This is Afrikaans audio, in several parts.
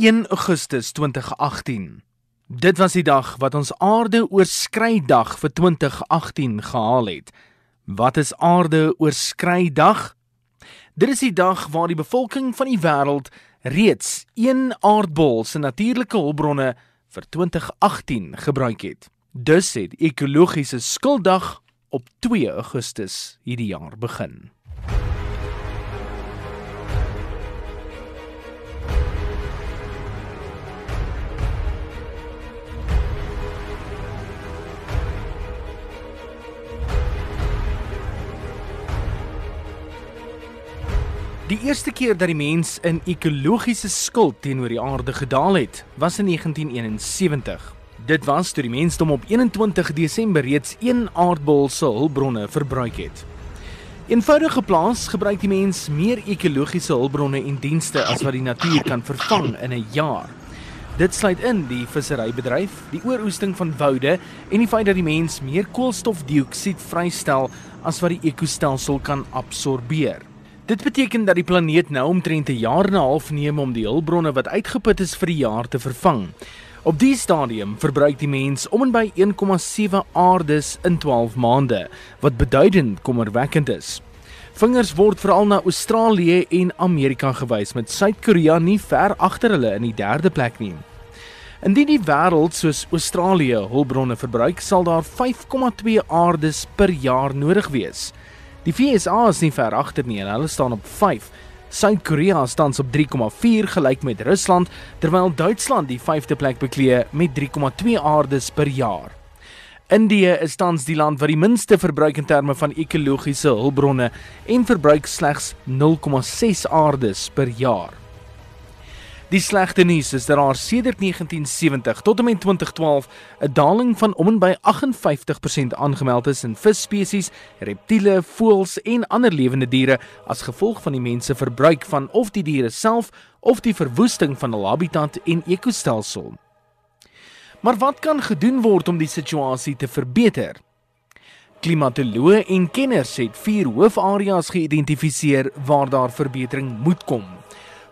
1 Augustus 2018. Dit was die dag wat ons aarde oorskry dag vir 2018 gehaal het. Wat is aarde oorskry dag? Dit is die dag waar die bevolking van die wêreld reeds een aardbol se natuurlike hulpbronne vir 2018 gebruik het. Dus het ekologiese skulddag op 2 Augustus hierdie jaar begin. Die eerste keer dat die mens in ekologiese skuld teenoor die aarde gedaal het, was in 1971. Dit was toe die mensdom op 21 Desember reeds een aardbol se hulpbronne verbruik het. Eenvoudig geplaas, gebruik die mens meer ekologiese hulpbronne en dienste as wat die natuur kan vervang in 'n jaar. Dit sluit in die visserybedryf, die ooroesting van woude en die feit dat die mens meer koolstofdioksied vrystel as wat die ekostelsel kan absorbeer. Dit beteken dat die planeet nou omtrent 'n jaar en 'n half neem om die hulpbronne wat uitgeput is vir die jaar te vervang. Op die stadium verbruik die mens om en by 1,7 aardes in 12 maande, wat beduidend kommerwekkend is. Vingers word veral na Australië en Amerika gewys met Suid-Korea nie ver agter hulle in die derde plek nie. Indien die wêreld soos Australië hulpbronne verbruik, sal daar 5,2 aardes per jaar nodig wees. Die VSA is nie ver agter nie en hulle staan op 5. Suid-Korea staan op 3,4 gelyk met Rusland, terwyl Duitsland die 5de plek beklee met 3,2 aardes per jaar. Indië is tans die land wat die minste verbruik in terme van ekologiese hulpbronne en verbruik slegs 0,6 aardes per jaar. Die slegte nuus is dat daar sedert 1970 tot en met 2012 'n daling van om en by 58% aangemeld is in visspesies, reptiele, voëls en ander lewende diere as gevolg van die mense verbruik van of die diere self of die verwoesting van hul habitat en ekostelsel. Maar wat kan gedoen word om die situasie te verbeter? Klimatoloë en kenners het vier hoofareas geïdentifiseer waar daar verbetering moet kom.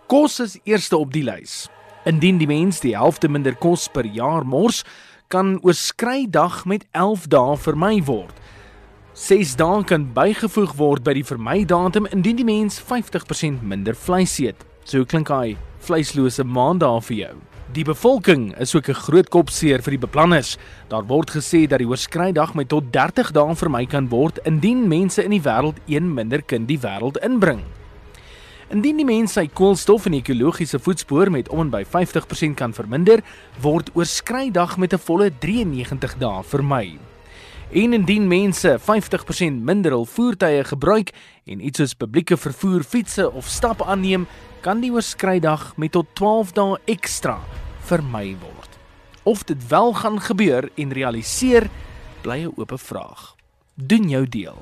Kos is eerste op die lys. Indien die mens die helfte minder kos per jaar mors, kan oorskry dag met 11 dae vermy word. 6 dae kan bygevoeg word by die vermydatum indien die mens 50% minder vleis eet. So klink hy vleislose maandag vir jou. Die bevolking is ook 'n groot kopseer vir die beplanners. Daar word gesê dat die oorskrydag met tot 30 dae vermy kan word indien mense in die wêreld een minder kind die wêreld inbring. Indien die mens sy koolstof en ekologiese voetspoor met om en by 50% kan verminder, word oorskrydag met 'n volle 93 dae vermy. En indien mense 50% minder hul voertuie gebruik en iets soos publieke vervoer, fietsse of stap aanneem, kan die oorskrydag met tot 12 dae ekstra vermy word. Of dit wel gaan gebeur en realiseer, bly 'n oop vraag. Doen jou deel.